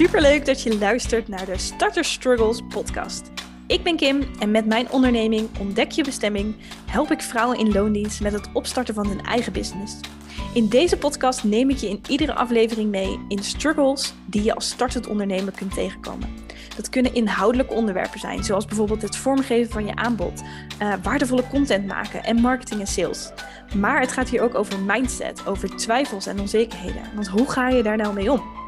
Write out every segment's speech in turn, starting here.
Superleuk dat je luistert naar de Starter Struggles podcast. Ik ben Kim en met mijn onderneming Ontdek je bestemming help ik vrouwen in loondienst met het opstarten van hun eigen business. In deze podcast neem ik je in iedere aflevering mee in struggles die je als startend ondernemer kunt tegenkomen. Dat kunnen inhoudelijke onderwerpen zijn, zoals bijvoorbeeld het vormgeven van je aanbod, uh, waardevolle content maken en marketing en sales. Maar het gaat hier ook over mindset, over twijfels en onzekerheden. Want hoe ga je daar nou mee om?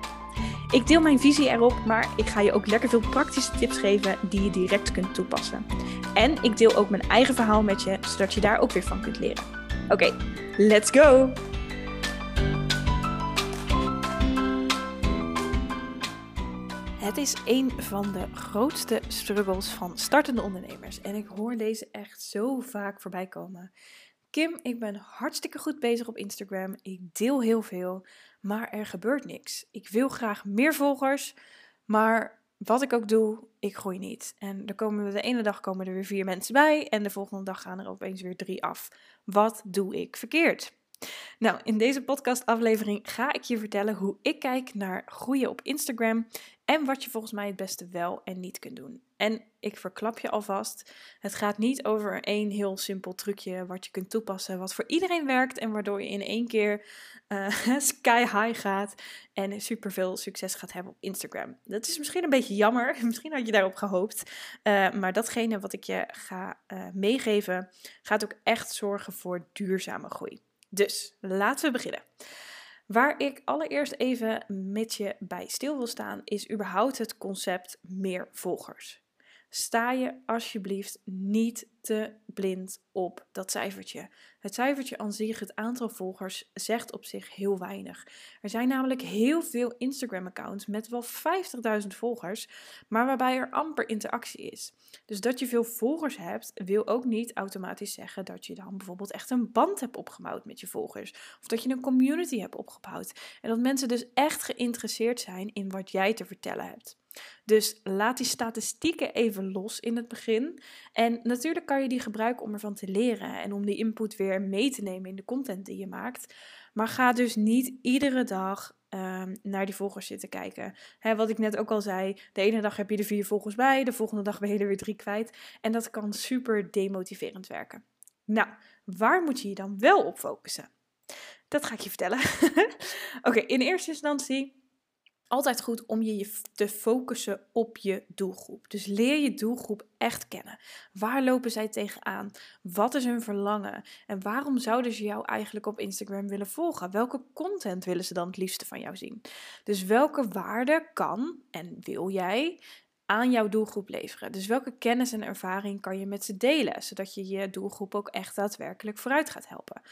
Ik deel mijn visie erop, maar ik ga je ook lekker veel praktische tips geven die je direct kunt toepassen. En ik deel ook mijn eigen verhaal met je, zodat je daar ook weer van kunt leren. Oké, let's go! Het is een van de grootste struggles van startende ondernemers. En ik hoor deze echt zo vaak voorbij komen. Kim, ik ben hartstikke goed bezig op Instagram. Ik deel heel veel, maar er gebeurt niks. Ik wil graag meer volgers, maar wat ik ook doe, ik groei niet. En er komen de ene dag komen er weer vier mensen bij en de volgende dag gaan er opeens weer drie af. Wat doe ik verkeerd? Nou, in deze podcastaflevering ga ik je vertellen hoe ik kijk naar groeien op Instagram en wat je volgens mij het beste wel en niet kunt doen. En ik verklap je alvast, het gaat niet over één heel simpel trucje wat je kunt toepassen, wat voor iedereen werkt en waardoor je in één keer uh, sky high gaat en superveel succes gaat hebben op Instagram. Dat is misschien een beetje jammer, misschien had je daarop gehoopt, uh, maar datgene wat ik je ga uh, meegeven gaat ook echt zorgen voor duurzame groei. Dus laten we beginnen. Waar ik allereerst even met je bij stil wil staan, is überhaupt het concept meer volgers sta je alsjeblieft niet te blind op dat cijfertje. Het cijfertje aan zich, het aantal volgers, zegt op zich heel weinig. Er zijn namelijk heel veel Instagram-accounts met wel 50.000 volgers, maar waarbij er amper interactie is. Dus dat je veel volgers hebt, wil ook niet automatisch zeggen dat je dan bijvoorbeeld echt een band hebt opgebouwd met je volgers. Of dat je een community hebt opgebouwd. En dat mensen dus echt geïnteresseerd zijn in wat jij te vertellen hebt. Dus laat die statistieken even los in het begin. En natuurlijk kan je die gebruiken om ervan te leren en om die input weer mee te nemen in de content die je maakt. Maar ga dus niet iedere dag um, naar die volgers zitten kijken. Hè, wat ik net ook al zei, de ene dag heb je er vier volgers bij, de volgende dag ben je er weer drie kwijt. En dat kan super demotiverend werken. Nou, waar moet je je dan wel op focussen? Dat ga ik je vertellen. Oké, in eerste instantie altijd goed om je te focussen op je doelgroep. Dus leer je doelgroep echt kennen. Waar lopen zij tegenaan? Wat is hun verlangen? En waarom zouden ze jou eigenlijk op Instagram willen volgen? Welke content willen ze dan het liefste van jou zien? Dus welke waarde kan en wil jij aan jouw doelgroep leveren? Dus welke kennis en ervaring kan je met ze delen, zodat je je doelgroep ook echt daadwerkelijk vooruit gaat helpen?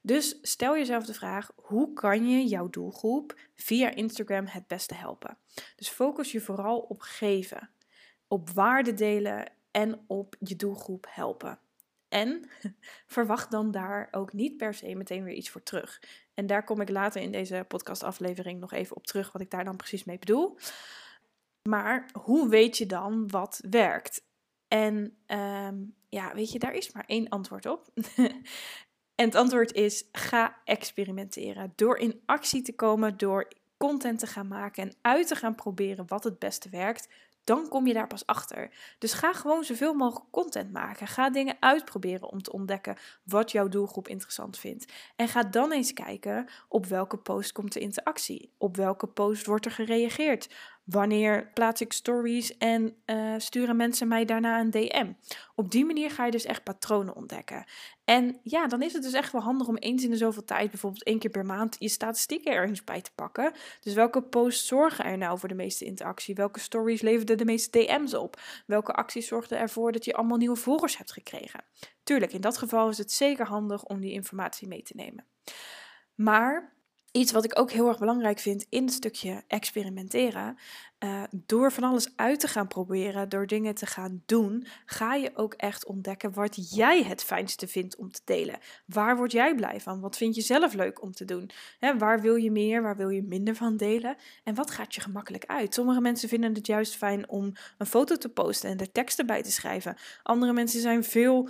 Dus stel jezelf de vraag: hoe kan je jouw doelgroep via Instagram het beste helpen? Dus focus je vooral op geven, op waarde delen en op je doelgroep helpen. En verwacht dan daar ook niet per se meteen weer iets voor terug. En daar kom ik later in deze podcastaflevering nog even op terug, wat ik daar dan precies mee bedoel. Maar hoe weet je dan wat werkt? En um, ja, weet je, daar is maar één antwoord op. En het antwoord is: ga experimenteren. Door in actie te komen, door content te gaan maken en uit te gaan proberen wat het beste werkt, dan kom je daar pas achter. Dus ga gewoon zoveel mogelijk content maken. Ga dingen uitproberen om te ontdekken wat jouw doelgroep interessant vindt. En ga dan eens kijken op welke post komt de interactie. Op welke post wordt er gereageerd. Wanneer plaats ik stories en uh, sturen mensen mij daarna een DM? Op die manier ga je dus echt patronen ontdekken. En ja, dan is het dus echt wel handig om eens in de zoveel tijd, bijvoorbeeld één keer per maand, je statistieken ergens bij te pakken. Dus welke posts zorgen er nou voor de meeste interactie? Welke stories leverden de meeste DM's op? Welke acties zorgden ervoor dat je allemaal nieuwe volgers hebt gekregen? Tuurlijk, in dat geval is het zeker handig om die informatie mee te nemen. Maar Iets wat ik ook heel erg belangrijk vind in het stukje experimenteren. Uh, door van alles uit te gaan proberen, door dingen te gaan doen, ga je ook echt ontdekken wat jij het fijnste vindt om te delen. Waar word jij blij van? Wat vind je zelf leuk om te doen? waar wil je meer, waar wil je minder van delen? En wat gaat je gemakkelijk uit? Sommige mensen vinden het juist fijn om een foto te posten en er teksten bij te schrijven. Andere mensen zijn veel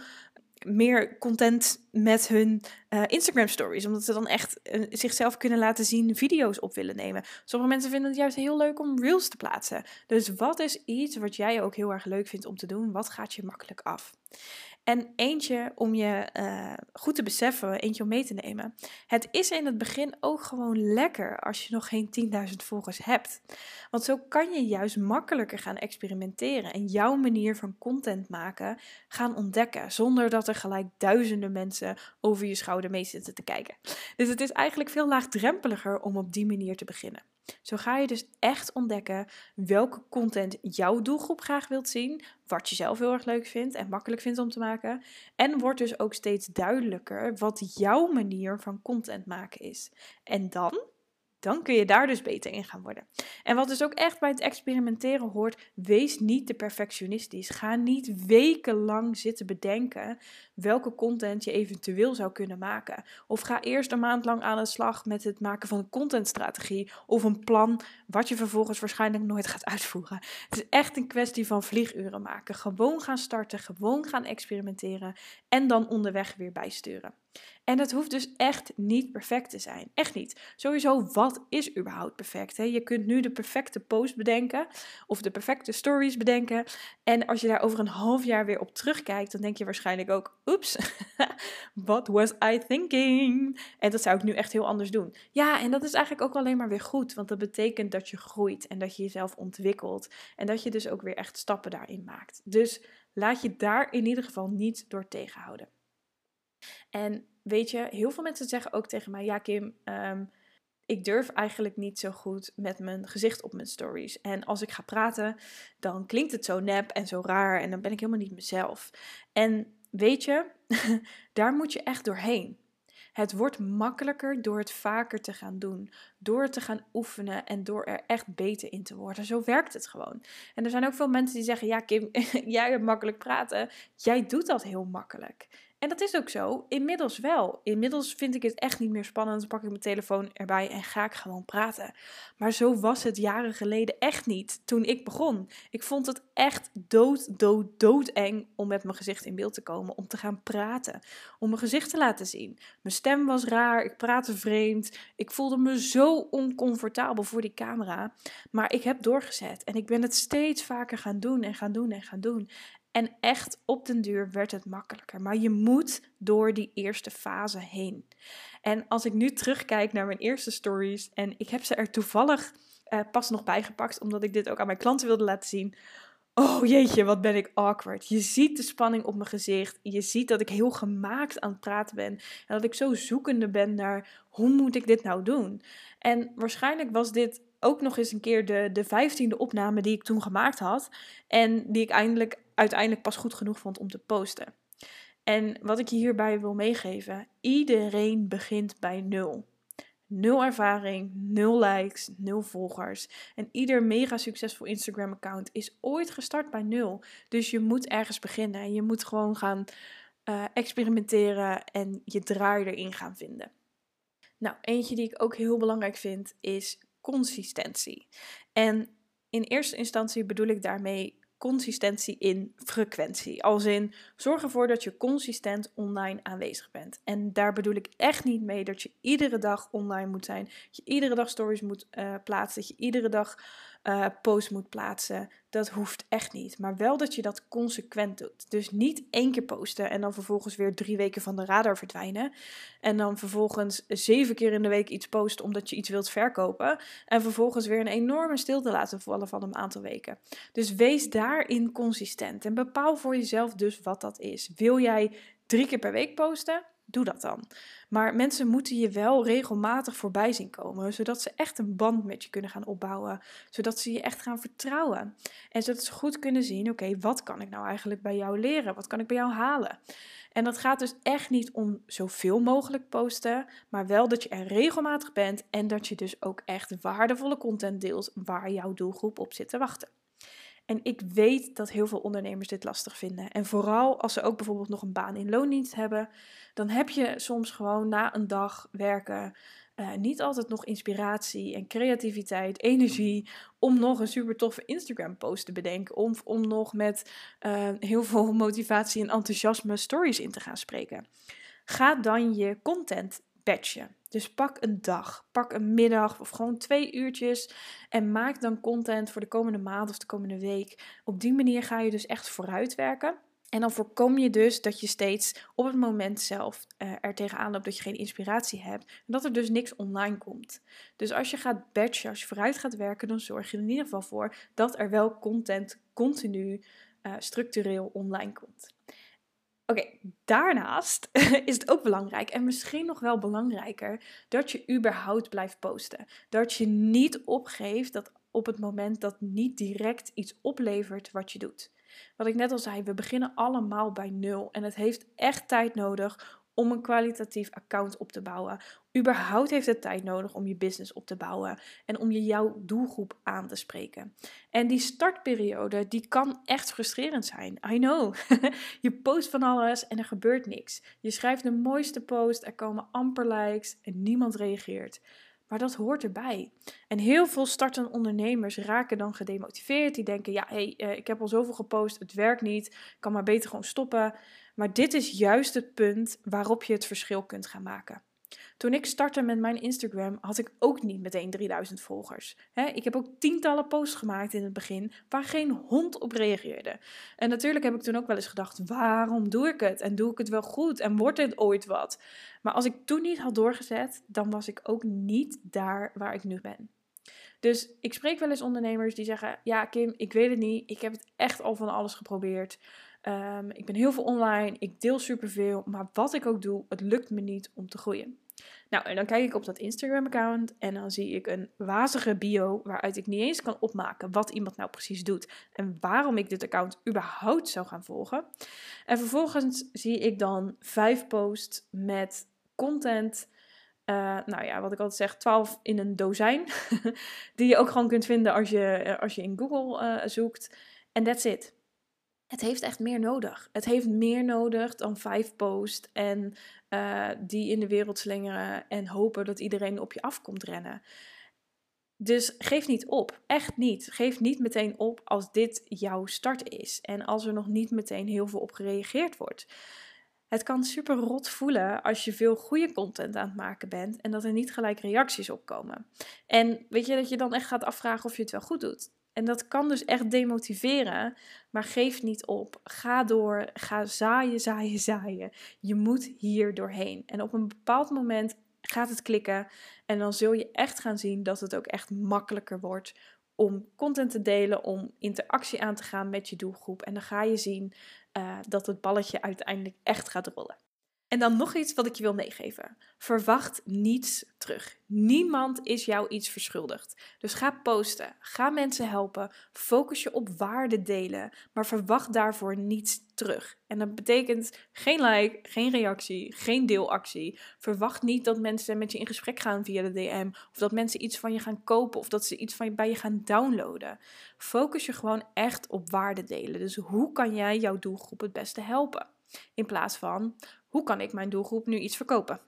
meer content met hun uh, Instagram stories. Omdat ze dan echt uh, zichzelf kunnen laten zien, video's op willen nemen. Sommige mensen vinden het juist heel leuk om reels te plaatsen. Dus wat is iets wat jij ook heel erg leuk vindt om te doen? Wat gaat je makkelijk af? En eentje om je uh, goed te beseffen, eentje om mee te nemen. Het is in het begin ook gewoon lekker als je nog geen 10.000 volgers hebt. Want zo kan je juist makkelijker gaan experimenteren en jouw manier van content maken gaan ontdekken. Zonder dat er gelijk duizenden mensen over je schouder mee zitten te kijken. Dus het is eigenlijk veel laagdrempeliger om op die manier te beginnen. Zo ga je dus echt ontdekken welke content jouw doelgroep graag wilt zien, wat je zelf heel erg leuk vindt en makkelijk vindt om te maken. En wordt dus ook steeds duidelijker wat jouw manier van content maken is. En dan dan kun je daar dus beter in gaan worden. En wat dus ook echt bij het experimenteren hoort, wees niet te perfectionistisch. Ga niet wekenlang zitten bedenken welke content je eventueel zou kunnen maken. Of ga eerst een maand lang aan de slag met het maken van een contentstrategie of een plan wat je vervolgens waarschijnlijk nooit gaat uitvoeren. Het is echt een kwestie van vlieguren maken. Gewoon gaan starten, gewoon gaan experimenteren en dan onderweg weer bijsturen. En het hoeft dus echt niet perfect te zijn. Echt niet. Sowieso, wat is überhaupt perfect? Hè? Je kunt nu de perfecte post bedenken of de perfecte stories bedenken. En als je daar over een half jaar weer op terugkijkt, dan denk je waarschijnlijk ook: oeps, what was I thinking? En dat zou ik nu echt heel anders doen. Ja, en dat is eigenlijk ook alleen maar weer goed, want dat betekent dat je groeit en dat je jezelf ontwikkelt. En dat je dus ook weer echt stappen daarin maakt. Dus laat je daar in ieder geval niet door tegenhouden. En weet je, heel veel mensen zeggen ook tegen mij: Ja, Kim, ehm, ik durf eigenlijk niet zo goed met mijn gezicht op mijn stories. En als ik ga praten, dan klinkt het zo nep en zo raar en dan ben ik helemaal niet mezelf. En weet je, daar moet je echt doorheen. Het wordt makkelijker door het vaker te gaan doen, door te gaan oefenen en door er echt beter in te worden. Zo werkt het gewoon. En er zijn ook veel mensen die zeggen: Ja, Kim, jij hebt makkelijk praten. Jij doet dat heel makkelijk. En dat is ook zo. Inmiddels wel. Inmiddels vind ik het echt niet meer spannend. Dan pak ik mijn telefoon erbij en ga ik gewoon praten. Maar zo was het jaren geleden echt niet toen ik begon. Ik vond het echt dood, dood, doodeng om met mijn gezicht in beeld te komen. Om te gaan praten. Om mijn gezicht te laten zien. Mijn stem was raar. Ik praatte vreemd. Ik voelde me zo oncomfortabel voor die camera. Maar ik heb doorgezet. En ik ben het steeds vaker gaan doen en gaan doen en gaan doen. En echt op den duur werd het makkelijker. Maar je moet door die eerste fase heen. En als ik nu terugkijk naar mijn eerste stories. En ik heb ze er toevallig uh, pas nog bijgepakt. Omdat ik dit ook aan mijn klanten wilde laten zien. Oh jeetje, wat ben ik awkward. Je ziet de spanning op mijn gezicht. Je ziet dat ik heel gemaakt aan het praten ben. En dat ik zo zoekende ben naar hoe moet ik dit nou doen. En waarschijnlijk was dit ook nog eens een keer de, de vijftiende opname die ik toen gemaakt had. En die ik eindelijk uiteindelijk pas goed genoeg vond om te posten. En wat ik je hierbij wil meegeven: iedereen begint bij nul. Nul ervaring, nul likes, nul volgers. En ieder mega succesvol Instagram-account is ooit gestart bij nul. Dus je moet ergens beginnen. Je moet gewoon gaan uh, experimenteren en je draai erin gaan vinden. Nou, eentje die ik ook heel belangrijk vind is consistentie. En in eerste instantie bedoel ik daarmee consistentie in frequentie. Als in zorg ervoor dat je consistent online aanwezig bent. En daar bedoel ik echt niet mee dat je iedere dag online moet zijn. Dat je iedere dag stories moet uh, plaatsen. Dat je iedere dag uh, post moet plaatsen. Dat hoeft echt niet. Maar wel dat je dat consequent doet. Dus niet één keer posten en dan vervolgens weer drie weken van de radar verdwijnen. En dan vervolgens zeven keer in de week iets posten omdat je iets wilt verkopen. En vervolgens weer een enorme stilte laten vallen van een aantal weken. Dus wees daarin consistent. En bepaal voor jezelf dus wat dat is. Wil jij drie keer per week posten? Doe dat dan. Maar mensen moeten je wel regelmatig voorbij zien komen, zodat ze echt een band met je kunnen gaan opbouwen, zodat ze je echt gaan vertrouwen. En zodat ze goed kunnen zien, oké, wat kan ik nou eigenlijk bij jou leren? Wat kan ik bij jou halen? En dat gaat dus echt niet om zoveel mogelijk posten, maar wel dat je er regelmatig bent en dat je dus ook echt waardevolle content deelt waar jouw doelgroep op zit te wachten. En ik weet dat heel veel ondernemers dit lastig vinden. En vooral als ze ook bijvoorbeeld nog een baan in loondienst hebben, dan heb je soms gewoon na een dag werken uh, niet altijd nog inspiratie en creativiteit, energie om nog een super toffe Instagram post te bedenken. Of om nog met uh, heel veel motivatie en enthousiasme stories in te gaan spreken. ga dan je content batchen. Dus pak een dag, pak een middag of gewoon twee uurtjes en maak dan content voor de komende maand of de komende week. Op die manier ga je dus echt vooruit werken. En dan voorkom je dus dat je steeds op het moment zelf uh, er tegenaan loopt dat je geen inspiratie hebt. En dat er dus niks online komt. Dus als je gaat batchen, als je vooruit gaat werken, dan zorg je er in ieder geval voor dat er wel content continu uh, structureel online komt. Oké, daarnaast is het ook belangrijk en misschien nog wel belangrijker dat je überhaupt blijft posten. Dat je niet opgeeft dat op het moment dat niet direct iets oplevert wat je doet. Wat ik net al zei, we beginnen allemaal bij nul en het heeft echt tijd nodig om een kwalitatief account op te bouwen. Überhaupt heeft het tijd nodig om je business op te bouwen en om je jouw doelgroep aan te spreken. En die startperiode, die kan echt frustrerend zijn. I know. je post van alles en er gebeurt niks. Je schrijft de mooiste post, er komen amper likes en niemand reageert. Maar dat hoort erbij. En heel veel startende ondernemers raken dan gedemotiveerd. Die denken: ja, hey, eh, ik heb al zoveel gepost, het werkt niet, ik kan maar beter gewoon stoppen. Maar dit is juist het punt waarop je het verschil kunt gaan maken. Toen ik startte met mijn Instagram had ik ook niet meteen 3000 volgers. ik heb ook tientallen posts gemaakt in het begin waar geen hond op reageerde. En natuurlijk heb ik toen ook wel eens gedacht: waarom doe ik het? En doe ik het wel goed? En wordt het ooit wat? Maar als ik toen niet had doorgezet, dan was ik ook niet daar waar ik nu ben. Dus ik spreek wel eens ondernemers die zeggen: Ja, Kim, ik weet het niet. Ik heb het echt al van alles geprobeerd. Um, ik ben heel veel online. Ik deel superveel. Maar wat ik ook doe, het lukt me niet om te groeien. Nou, en dan kijk ik op dat Instagram-account en dan zie ik een wazige bio waaruit ik niet eens kan opmaken wat iemand nou precies doet en waarom ik dit account überhaupt zou gaan volgen. En vervolgens zie ik dan vijf posts met content. Uh, nou ja, wat ik altijd zeg, 12 in een dozijn. die je ook gewoon kunt vinden als je, eh, als je in Google uh, zoekt. En that's it het heeft echt meer nodig. Het heeft meer nodig dan vijf posts en uh, die in de wereld slingeren en hopen dat iedereen op je afkomt rennen. Dus geef niet op. Echt niet. Geef niet meteen op als dit jouw start is en als er nog niet meteen heel veel op gereageerd wordt. Het kan super rot voelen als je veel goede content aan het maken bent en dat er niet gelijk reacties op komen. En weet je dat je dan echt gaat afvragen of je het wel goed doet. En dat kan dus echt demotiveren, maar geef niet op. Ga door, ga zaaien, zaaien, zaaien. Je moet hier doorheen. En op een bepaald moment gaat het klikken en dan zul je echt gaan zien dat het ook echt makkelijker wordt om content te delen, om interactie aan te gaan met je doelgroep. En dan ga je zien uh, dat het balletje uiteindelijk echt gaat rollen. En dan nog iets wat ik je wil meegeven. Verwacht niets terug. Niemand is jou iets verschuldigd. Dus ga posten, ga mensen helpen, focus je op waarde delen, maar verwacht daarvoor niets terug. En dat betekent geen like, geen reactie, geen deelactie. Verwacht niet dat mensen met je in gesprek gaan via de DM, of dat mensen iets van je gaan kopen, of dat ze iets van je, bij je gaan downloaden. Focus je gewoon echt op waarde delen. Dus hoe kan jij jouw doelgroep het beste helpen? In plaats van hoe kan ik mijn doelgroep nu iets verkopen?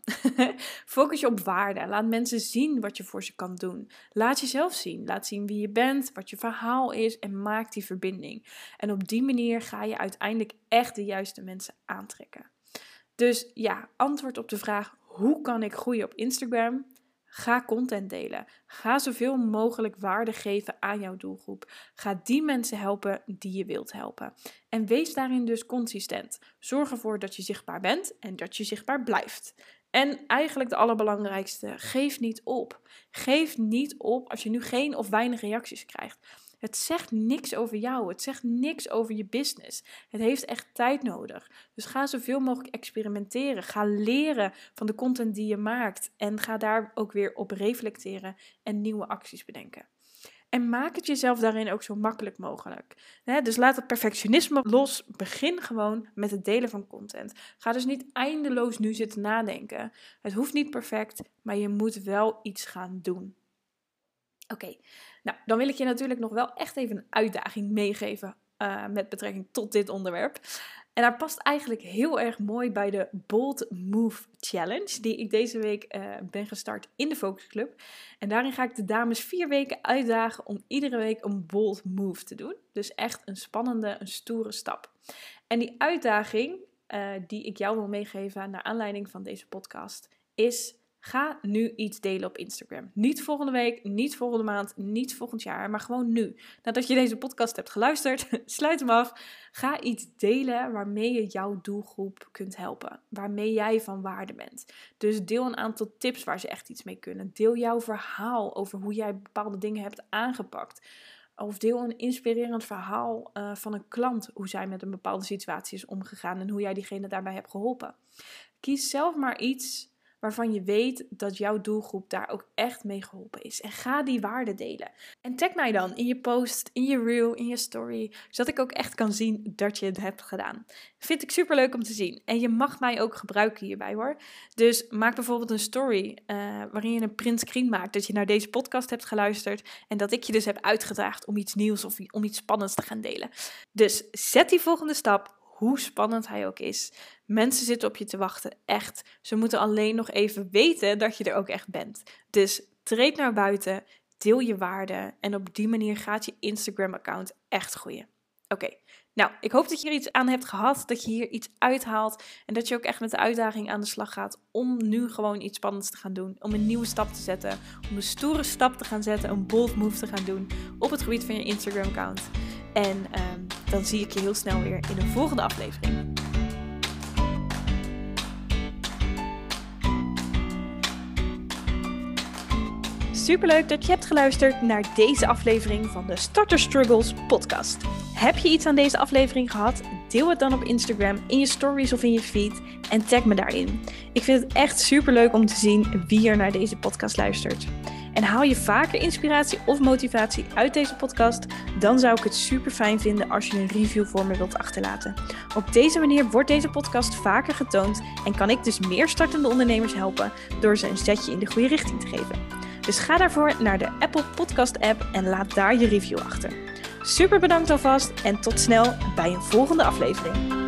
Focus je op waarde. Laat mensen zien wat je voor ze kan doen. Laat jezelf zien. Laat zien wie je bent, wat je verhaal is en maak die verbinding. En op die manier ga je uiteindelijk echt de juiste mensen aantrekken. Dus ja, antwoord op de vraag: hoe kan ik groeien op Instagram? Ga content delen. Ga zoveel mogelijk waarde geven aan jouw doelgroep. Ga die mensen helpen die je wilt helpen. En wees daarin dus consistent. Zorg ervoor dat je zichtbaar bent en dat je zichtbaar blijft. En eigenlijk de allerbelangrijkste, geef niet op. Geef niet op als je nu geen of weinig reacties krijgt. Het zegt niks over jou. Het zegt niks over je business. Het heeft echt tijd nodig. Dus ga zoveel mogelijk experimenteren. Ga leren van de content die je maakt. En ga daar ook weer op reflecteren en nieuwe acties bedenken. En maak het jezelf daarin ook zo makkelijk mogelijk. dus laat het perfectionisme los. Begin gewoon met het delen van content. Ga dus niet eindeloos nu zitten nadenken. Het hoeft niet perfect, maar je moet wel iets gaan doen. Oké, nou, dan wil ik je natuurlijk nog wel echt even een uitdaging meegeven uh, met betrekking tot dit onderwerp. En daar past eigenlijk heel erg mooi bij de Bold Move Challenge, die ik deze week uh, ben gestart in de Focus Club. En daarin ga ik de dames vier weken uitdagen om iedere week een bold move te doen. Dus echt een spannende, een stoere stap. En die uitdaging uh, die ik jou wil meegeven naar aanleiding van deze podcast is Ga nu iets delen op Instagram. Niet volgende week, niet volgende maand, niet volgend jaar, maar gewoon nu. Nadat je deze podcast hebt geluisterd, sluit hem af. Ga iets delen waarmee je jouw doelgroep kunt helpen. Waarmee jij van waarde bent. Dus deel een aantal tips waar ze echt iets mee kunnen. Deel jouw verhaal over hoe jij bepaalde dingen hebt aangepakt. Of deel een inspirerend verhaal uh, van een klant, hoe zij met een bepaalde situatie is omgegaan en hoe jij diegene daarbij hebt geholpen. Kies zelf maar iets waarvan je weet dat jouw doelgroep daar ook echt mee geholpen is. En ga die waarde delen. En tag mij dan in je post, in je reel, in je story, zodat ik ook echt kan zien dat je het hebt gedaan. Vind ik super leuk om te zien. En je mag mij ook gebruiken hierbij hoor. Dus maak bijvoorbeeld een story uh, waarin je een print screen maakt dat je naar deze podcast hebt geluisterd en dat ik je dus heb uitgedaagd om iets nieuws of om iets spannends te gaan delen. Dus zet die volgende stap hoe spannend hij ook is. Mensen zitten op je te wachten, echt. Ze moeten alleen nog even weten dat je er ook echt bent. Dus treed naar buiten, deel je waarde en op die manier gaat je Instagram-account echt groeien. Oké, nou, ik hoop dat je er iets aan hebt gehad, dat je hier iets uithaalt en dat je ook echt met de uitdaging aan de slag gaat om nu gewoon iets spannends te gaan doen, om een nieuwe stap te zetten, om een stoere stap te gaan zetten, een bold move te gaan doen op het gebied van je Instagram-account. En ehm, dan zie ik je heel snel weer in een volgende aflevering. Superleuk dat je hebt geluisterd naar deze aflevering van de Starter Struggles podcast. Heb je iets aan deze aflevering gehad? Deel het dan op Instagram, in je stories of in je feed en tag me daarin. Ik vind het echt superleuk om te zien wie er naar deze podcast luistert. En haal je vaker inspiratie of motivatie uit deze podcast, dan zou ik het super fijn vinden als je een review voor me wilt achterlaten. Op deze manier wordt deze podcast vaker getoond en kan ik dus meer startende ondernemers helpen door ze een zetje in de goede richting te geven. Dus ga daarvoor naar de Apple Podcast app en laat daar je review achter. Super bedankt alvast en tot snel bij een volgende aflevering.